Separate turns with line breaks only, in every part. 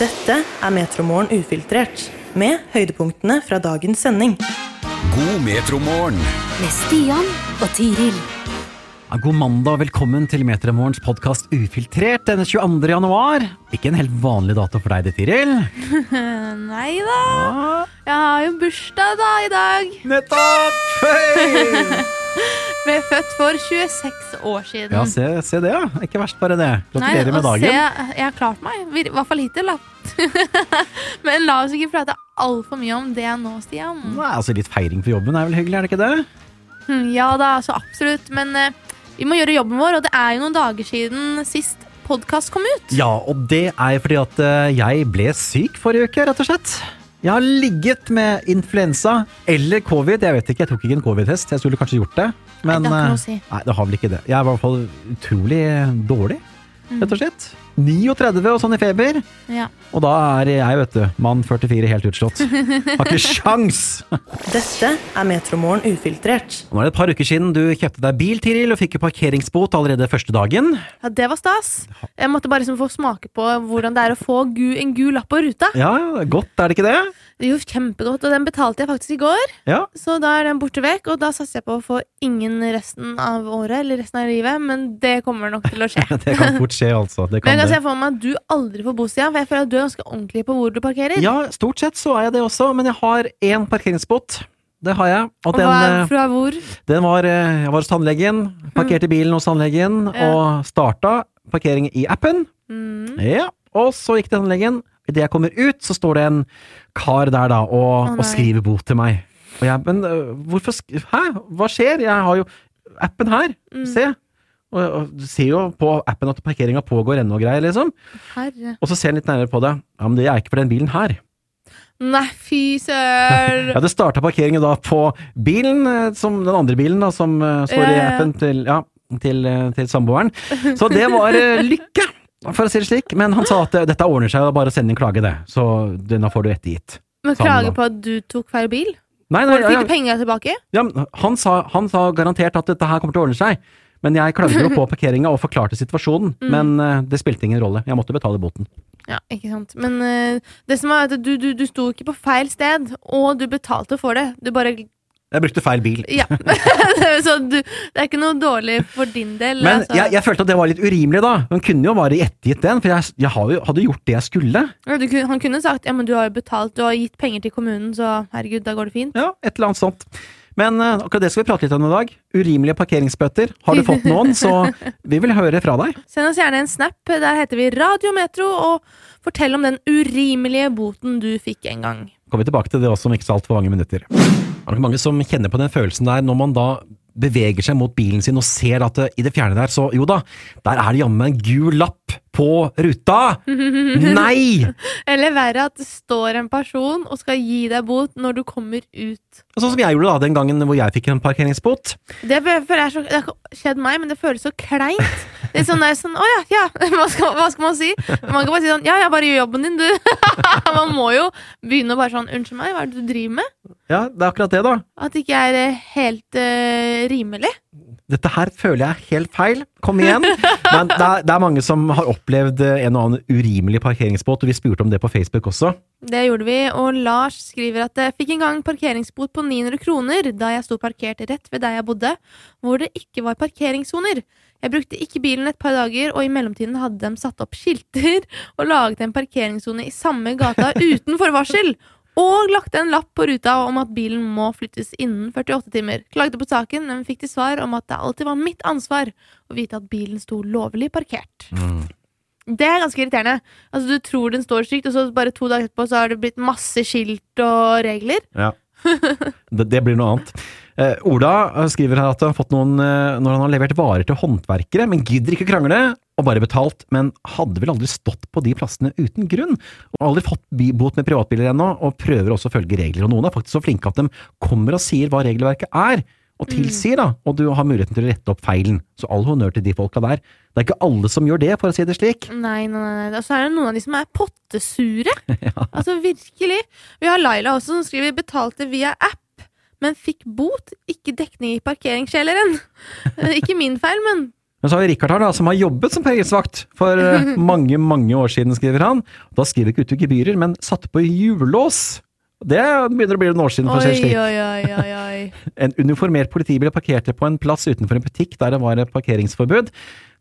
Dette er Metromorgen ufiltrert, med høydepunktene fra dagens sending.
God metromorgen.
Med Stian og Tiril.
Ja, God mandag og velkommen til Metromorgens podkast Ufiltrert denne 22. januar. Ikke en helt vanlig dato for deg, det, Tiril.
Nei da. Jeg har jo bursdag da i dag.
Nettopp! Hei!
Ble født for 26 år siden.
Ja, se, se det, ja. Ikke verst, bare det. Gratulerer med dagen.
Se, jeg har klart meg. I hvert fall hittil, da. Men la oss ikke prate altfor mye om det nå, Stian.
Nei, altså Litt feiring for jobben er vel hyggelig, er det ikke det?
Hm, Ja da, så absolutt. Men uh, vi må gjøre jobben vår, og det er jo noen dager siden sist podkast kom ut.
Ja, og det er fordi at uh, jeg ble syk forrige uke, rett og slett. Jeg har ligget med influensa eller covid. Jeg vet ikke, jeg tok ikke en covid-test. Jeg skulle kanskje gjort det. Men
Nei, det har å
eh,
si.
nei, det har vel ikke det. Jeg er i hvert fall utrolig dårlig, rett og slett. 39 og sånn i feber.
Ja.
Og da er jeg, vet du, mann 44 helt utslått. Har ikke sjans!
Dette er Metromorgen ufiltrert.
Nå er det et par uker siden du kjøpte deg bil, Tiril, og fikk parkeringsbot allerede første dagen.
ja, det var stas. Jeg måtte bare liksom få smake på hvordan det er å få en gul lapp på ruta.
Ja, godt, er det ikke det?
Det jo kjempegodt, og den betalte jeg faktisk i går.
Ja.
Så da er den borte vekk, og da satser jeg på å få ingen resten av året eller resten av livet, men det kommer nok til å skje.
Det kan fort skje, altså. Det kan
kan se for meg at du aldri får bo, for jeg føler at du er ganske ordentlig på hvor du parkerer.
Ja, stort sett så er jeg det også, men jeg har én parkeringsbot. Det har jeg. Og
og
den,
hva,
eh,
fra hvor?
den var eh, Jeg var hos tannlegen, parkerte bilen hos tannlegen
Ja.
og starta parkering i appen.
Mm.
Ja, og så gikk det til tannlegen. Idet jeg kommer ut, så står det en kar der da og,
Å,
og skriver bot til meg. Og jeg, men øh, hvorfor Hæ? Hva skjer? Jeg har jo appen her.
Mm.
Se. Og, du ser jo på appen at parkeringa pågår ennå og greier, liksom.
Herre.
Og så ser han litt nærmere på det. Ja, men det er ikke for den bilen her.
Nei, fy søren!
Ja, det starta parkeringen da på bilen, eh, som den andre bilen da, som eh, står i
Ja, ja, ja.
appen til, ja, til, eh, til samboeren. Så det var lykke, for å si det slik. Men han sa at dette ordner seg, bare send inn klage, det. Så denne får du ettergitt.
Men
klage
på at du tok feil bil?
Nei, nei,
Får du
ja,
fikk du penga tilbake?
ja, han, sa, han sa garantert at dette her kommer til å ordne seg. Men jeg klagde jo på parkeringa og forklarte situasjonen.
Mm.
Men eh, det spilte ingen rolle. Jeg måtte betale boten.
Ja, ikke sant. Men uh, det som er at du, du, du sto ikke på feil sted, og du betalte for det. Du bare
Jeg brukte feil bil.
Ja. Så du, det er ikke noe dårlig for din del.
Men
altså.
jeg, jeg følte at det var litt urimelig, da. Hun kunne jo bare ettergitt den, for jeg, jeg hadde gjort det jeg skulle.
Ja, du, han kunne sagt ja, men du har jo betalt, du har gitt penger til kommunen, så herregud, da går det fint.
Ja, et eller annet sånt. Men eh, akkurat det skal vi prate litt om i dag. Urimelige parkeringsbøter. Har du fått noen, så vi vil høre fra deg.
Send oss gjerne en snap. Der heter vi Radiometro, og fortell om den urimelige boten du fikk en gang.
Kommer vi tilbake til det også om ikke så altfor mange minutter. Det Er nok mange som kjenner på den følelsen der når man da beveger seg mot bilen sin og ser at det, i det fjerne der, så jo da, der er det jammen en gul lapp på ruta! Nei!
Eller verre at det står en person og skal gi deg bot når du kommer ut.
Sånn som jeg gjorde da, den gangen hvor jeg fikk en parkeringsbot.
Det, føler jeg så, det har ikke skjedd meg, men det føles så kleint. Det er sånn, det er sånn Å ja, ja, hva skal, hva skal man si? Man kan bare si sånn Ja, ja, bare gjør jobben din, du. man må jo begynne å bare sånn Unnskyld meg, hva er det du driver med?
Ja, det er akkurat det, da.
At det ikke er eh, helt uh, rimelig.
Dette her føler jeg er helt feil. Kom igjen. Men det er, det er mange som har opplevd eh, en og annen urimelig parkeringsbåt, og vi spurte om det på Facebook også.
Det gjorde vi, og Lars skriver at jeg fikk en gang parkeringsbot på 900 kroner da jeg sto parkert rett ved der jeg bodde, hvor det ikke var parkeringssoner. Jeg brukte ikke bilen et par dager, og i mellomtiden hadde de satt opp skilter og laget en parkeringssone i samme gata uten forvarsel. Og lagt en lapp på ruta om at bilen må flyttes innen 48 timer. Klagde på saken, men fikk til svar om at det alltid var mitt ansvar å vite at bilen sto lovlig parkert. Det er ganske irriterende. Altså, du tror den står stygt, og så bare to dager etterpå så har det blitt masse skilt og regler.
Ja. Det, det blir noe annet. Eh, Ola skriver her at han har fått noen eh, når han har levert varer til håndverkere, men gidder ikke krangle, og bare betalt, men hadde vel aldri stått på de plassene uten grunn. Og aldri fått bot med privatbiler ennå, og prøver også å følge regler. Og noen er faktisk så flinke at de kommer og sier hva regelverket er, og tilsier da, og du har muligheten til å rette opp feilen. Så all honnør til de folka der. Det er ikke alle som gjør det, for å si det slik.
Nei, nei, nei. Og så er det noen av de som er pottesure. Altså virkelig. Vi har Laila også som skriver 'betalte via app', men fikk bot. Ikke dekning i parkeringskjelleren. Ikke min feil, men
Men så har vi Rikard her, da, som har jobbet som pengesvakt for eh, mange, mange år siden, skriver han. Da skriver ikke ut gebyrer, men satte på hjullås. Det begynner å bli noen år siden. for
Oi, oi, oi, oi, oi.
En uniformert politibil parkerte på en plass utenfor en butikk der det var et parkeringsforbud.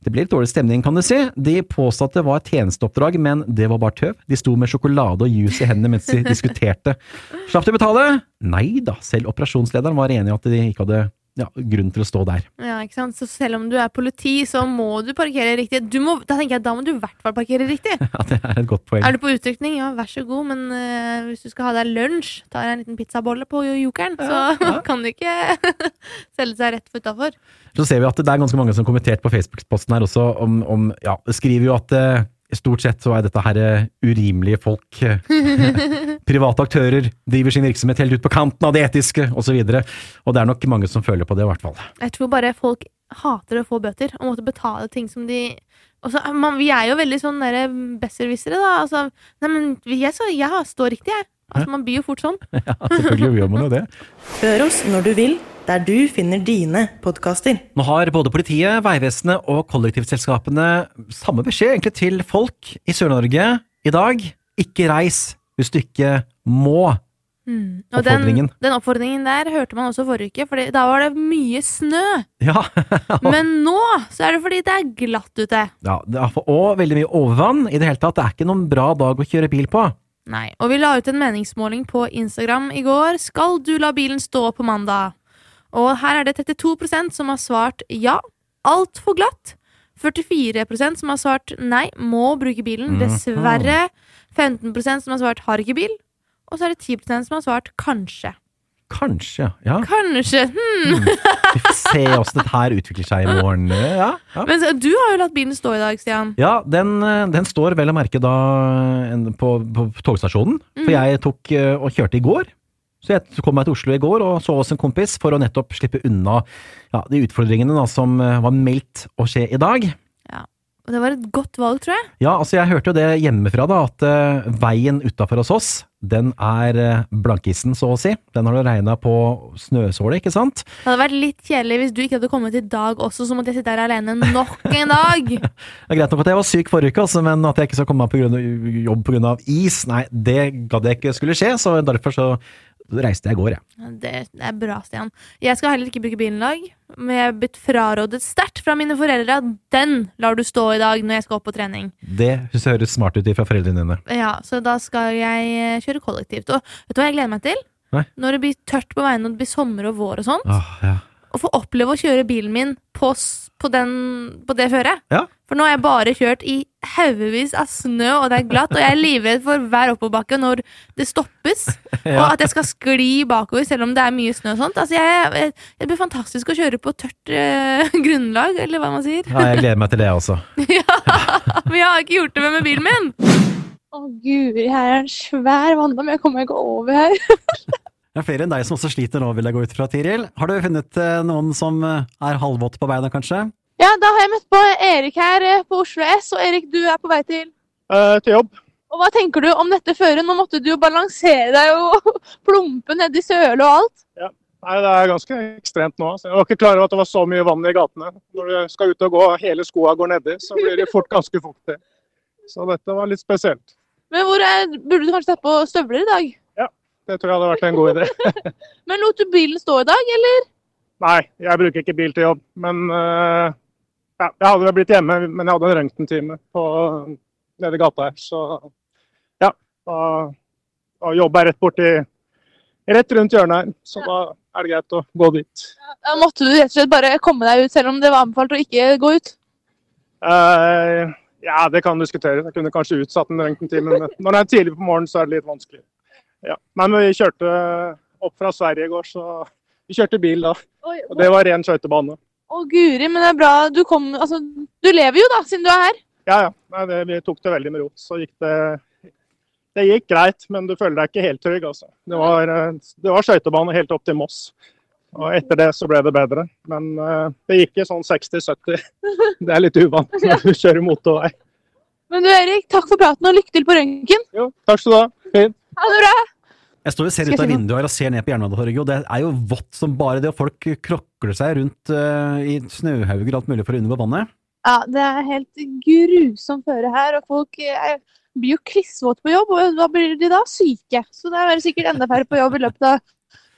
Det ble litt dårlig stemning, kan du si. De påstod at det var et tjenesteoppdrag, men det var bare tøv. De sto med sjokolade og juice i hendene mens de diskuterte. Slapp de betale? Nei da, selv operasjonslederen var enig i at de ikke hadde ja, grunn til å stå der.
Ja, ikke sant? Så selv om du er politi, så må du parkere riktig. Du må, da tenker jeg, da må du i hvert fall parkere riktig.
Ja, det er et godt poeng.
Er du på utrykning, ja, vær så god, men uh, hvis du skal ha deg lunsj, tar jeg en liten pizzabolle på Jokeren, så kan du ikke selge seg rett utafor.
Så ser vi at det er ganske mange som kommenterte på Facebook-posten her også om, om ja, skriver jo at uh, stort sett så er dette her eh, urimelige folk. Eh, Private aktører driver sin virksomhet helt ut på kanten av det etiske, osv. Og, så og det er nok mange som føler på det, i hvert fall.
Jeg tror bare folk hater å få bøter og måtte betale ting som de også, man, Vi er jo veldig sånn derre besserwissere, da. Altså, nei, men jeg, så, jeg står riktig, jeg. Altså, man blir jo fort sånn.
Ja, selvfølgelig gjør man jo det.
Hør oss når du vil, der du finner dine podkaster.
Nå har både politiet, Vegvesenet og kollektivselskapene samme beskjed egentlig til folk i Sør-Norge i dag. Ikke reis hvis du ikke må.
Mm. Og den,
Oppfordringen.
den oppfordringen der hørte man også forrige uke, for da var det mye snø.
Ja,
Men nå så er det fordi det er glatt ute.
ja det er, og veldig mye overvann. I det hele tatt, det er ikke noen bra dag å kjøre bil på.
Nei. Og vi la ut en meningsmåling på Instagram i går. Skal du la bilen stå på mandag? Og her er det 32% som har svart ja. Altfor glatt. 44% som har svart nei, må bruke bilen.
dessverre.
Dessverre. 15% som har svart har ikke bil. Og så er det 10% som har svart kanskje.
Kanskje, ja.
Kanskje. Hmm.
Vi får se hvordan dette her utvikler seg i morgen. Ja, ja.
Men du har jo latt bilen stå i dag, Stian.
ja den, eh, den står vel å merke da på, på togstasjonen. For jeg tok eh, og kjørte i går. Så jeg kom meg til Oslo i går og så oss en kompis for å nettopp slippe unna ja, de utfordringene da, som eh, var meldt å skje i dag.
Og det var et godt valg, tror jeg.
Ja, altså jeg hørte jo det hjemmefra da, at uh, veien utafor hos oss, den er uh, blankisen, så å si. Den har det regna på snøsålet, ikke sant?
Det hadde vært litt kjedelig hvis du ikke hadde kommet i dag også, så måtte jeg sitte her alene nok en dag.
Det er greit nok at jeg var syk forrige uke, altså, men at jeg ikke skal komme meg på grunn av, jobb pga. is, nei, det gadd jeg ikke skulle skje, så derfor så reiste jeg i går, jeg.
Ja, Det, det er bra, Stian. Jeg skal heller ikke bruke bilen i dag, men jeg er blitt frarådet sterkt fra mine foreldre at den lar du stå i dag når jeg skal opp på trening.
Det høres smart ut fra foreldrene dine.
Ja, Så da skal jeg eh, kjøre kollektivt. Og vet du hva jeg gleder meg til?
Nei.
Når det blir tørt på veiene og det blir sommer og vår og sånt.
Åh, ja.
Å få oppleve å kjøre bilen min på, på, den, på det føret.
Ja.
For nå har jeg bare kjørt i haugevis av snø, og det er glatt, og jeg er livredd for hver oppoverbakke når det stoppes. Og at jeg skal skli bakover selv om det er mye snø og sånt. Altså, jeg, jeg, det blir fantastisk å kjøre på tørt øh, grunnlag, eller hva man sier.
ja, jeg gleder meg til det også.
ja, Men jeg har ikke gjort det med, med bilen min.
Å guri, her er en svær vanndam, jeg kommer ikke over her.
Det er flere enn deg som også sliter nå, vil jeg gå ut fra, Tiril. Har du funnet eh, noen som eh, er halvvåt på beina, kanskje?
Ja, da har jeg møtt på Erik her eh, på Oslo S, og Erik, du er på vei til
Eh, til jobb.
Og hva tenker du om dette føret? Nå måtte du jo balansere deg og plumpe nedi sølet og alt.
Nei, Det er ganske ekstremt nå. altså. Jeg var ikke klar over at det var så mye vann i gatene. Når du skal ut og gå, hele skoa går nedi, så blir det fort ganske fuktig. Så dette var litt spesielt.
Men hvor er, burde du kanskje tatt på støvler i dag?
Det tror jeg hadde vært en god idé.
Men lot du bilen stå i dag, eller?
Nei, jeg bruker ikke bil til jobb. Men uh, ja, jeg hadde vel blitt hjemme, men jeg hadde en røntgentime på- nede i gata her. Så ja, da, jobber jeg rett borti Rett rundt hjørnet her. Så da er det greit å gå dit.
Da måtte du rett og slett bare komme deg ut, selv om det var anbefalt å ikke gå ut.
Uh, ja, det kan diskuteres. Jeg kunne kanskje utsatt en røntgentime, men når det er tidlig på morgenen, så er det litt vanskelig. Ja. Men vi kjørte opp fra Sverige i går, så vi kjørte bil da. Og det var ren skøytebane.
Å guri, men det er bra. Du kom Altså, du lever jo da, siden du er her.
Ja, ja. Nei, det, vi tok det veldig med ro. Så gikk det Det gikk greit, men du føler deg ikke helt trygg, altså. Det var, det var skøytebane helt opp til Moss. Og etter det så ble det bedre. Men uh, det gikk i sånn 60-70. Det er litt uvant når du kjører motorvei.
Men du Erik, takk for praten og lykke til på røntgen.
Jo, takk skal du ha. Fint.
Ha det bra.
Jeg står og ser ut av vinduet her og ser ned på Jernbanetorget, og det er jo vått som bare det, og folk krokler seg rundt uh, i snøhauger og alt mulig for å unngå vannet.
Ja, det er helt grusomt føre her, og folk er, blir jo klissvåte på jobb, og hva blir de da? Syke. Så det er sikkert enda færre på jobb i løpet av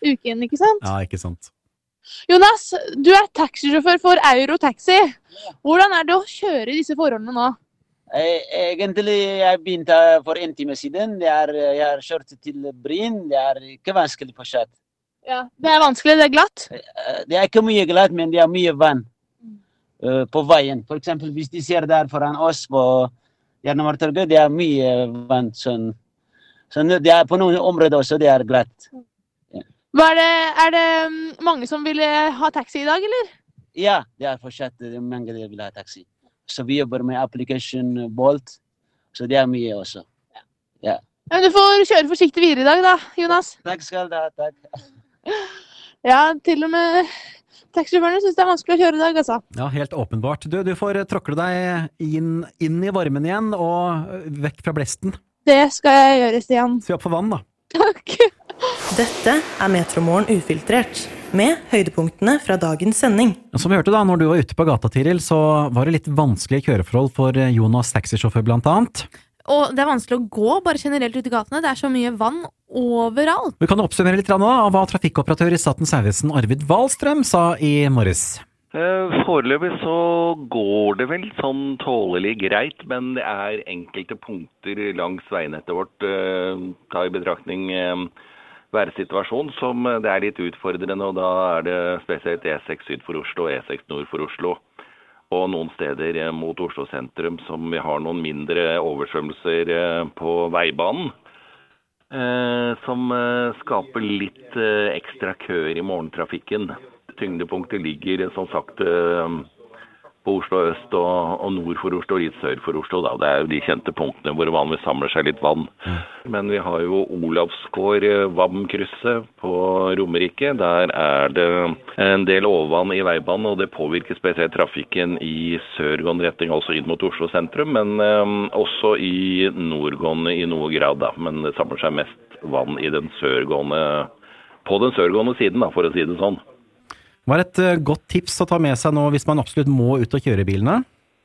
uken, ikke sant?
Ja, ikke sant.
Jonas, du er taxisjåfør for Euro Taxi. Hvordan er det å kjøre i disse forholdene nå?
Eh, Egentlig jeg begynte for en time siden. Er, jeg har kjørt til Bryn. Det er ikke vanskelig fortsatt.
Ja, Det er vanskelig, det er glatt.
Eh, Det er ikke mye glatt, men det er mye vann eh, på veien. For eksempel hvis de ser der foran oss på Jernbanetorget, det er mye vann. Sånn. Så det er på noen områder også det er glatt.
Hva er, det, er det mm, mange som vil eh, ha taxi i dag, eller?
Ja, det er fortsatt eh, mange som vil ha taxi. Så vi jobber med application Bolt, så det er mye også.
Ja, men du får kjøre forsiktig videre i dag, da, Jonas.
Takk skal du ha. takk.
Ja, til og med taxisjåførene syns det er vanskelig å kjøre i dag, altså.
Ja, helt åpenbart. Du, du får eh, tråkle deg inn, inn i varmen igjen, og vekk fra blesten.
Det skal jeg gjøre, Stian.
Se opp for vann, da.
Takk.
Dette er Metromorgen ufiltrert, med høydepunktene fra dagens sending.
Som vi hørte da, når du var ute på gata, Tiril, så var det litt vanskelige kjøreforhold for eh, Jonas taxisjåfør, blant annet.
Og det er vanskelig å gå bare generelt ute i gatene. Det er så mye vann overalt.
Vi kan oppsummere litt grann av hva trafikkoperatør i Statens vegvesen Arvid Wahlstrøm sa i morges.
Eh, Foreløpig så går det vel sånn tålelig greit, men det er enkelte punkter langs veinettet vårt, eh, ta i betraktning værsituasjonen, som eh, det er litt utfordrende. Og da er det spesielt E6 syd for Oslo og E6 nord for Oslo. Og noen steder eh, mot Oslo sentrum som vi har noen mindre oversvømmelser eh, på veibanen. Som skaper litt ekstra køer i morgentrafikken. Tyngdepunktet ligger som sagt på Oslo øst og, og nord for Oslo og litt sør for Oslo. Da. Det er jo de kjente punktene hvor vanligvis samler seg litt vann. Men vi har jo Olavsgård, eh, på Romerike. Der er det en del overvann i veibanen, og det påvirker spesielt trafikken i sørgående retning, altså inn mot Oslo sentrum, men eh, også i nordgående i noe grad. Da. Men det samler seg mest vann i den sørgående, på den sørgående siden, da, for å si det sånn.
Hva er et eh, godt tips å ta med seg nå hvis man absolutt må ut og kjøre bilene?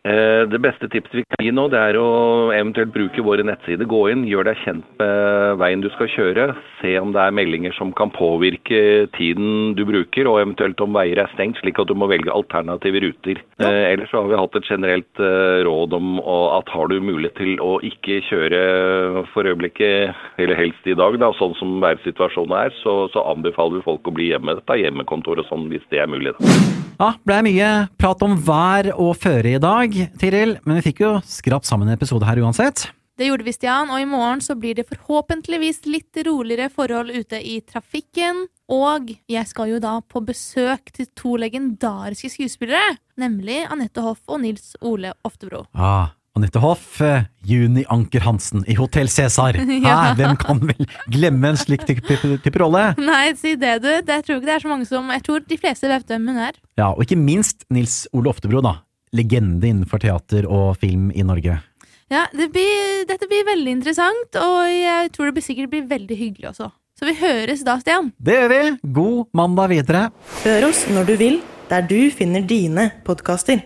Eh, Det beste tipset vi kan gi nå, det er å eventuelt bruke våre nettsider. Gå inn, gjør deg kjent med veien du skal kjøre. Se om det er meldinger som kan påvirke tiden du bruker, og eventuelt om veier er stengt, slik at du må velge alternative ruter. Ja. Ellers så har vi hatt et generelt eh, råd om at har du mulighet til å ikke kjøre for øyeblikket, eller helst i dag, da, sånn som værsituasjonen er, så, så anbefaler vi folk å bli hjemme. Ta hjemmekontor og sånn hvis det er mulig. Da.
Ja, ble mye prat om vær og føre i dag, Tiril, men vi fikk jo skrapt sammen en episode her uansett.
Det gjorde vi, Stian, og i morgen så blir det forhåpentligvis litt roligere forhold ute i trafikken. Og jeg skal jo da på besøk til to legendariske skuespillere, nemlig Anette Hoff og Nils Ole Oftebro.
Ah, Anette Hoff, eh, Juni Anker Hansen i Hotell Cæsar.
Ja.
Hvem kan vel glemme en slik type, rolle?
Nei, si det, du. Det tror jeg ikke det er så mange som Jeg tror de fleste vet hvem hun er.
Ja, og ikke minst Nils Ole Oftebro, da. Legende innenfor teater og film i Norge.
Ja, det blir, Dette blir veldig interessant, og jeg tror det blir sikkert blir veldig hyggelig også. Så vi høres da, Stian.
Det gjør vi! God mandag videre.
Hør oss når du vil, der du finner dine podkaster.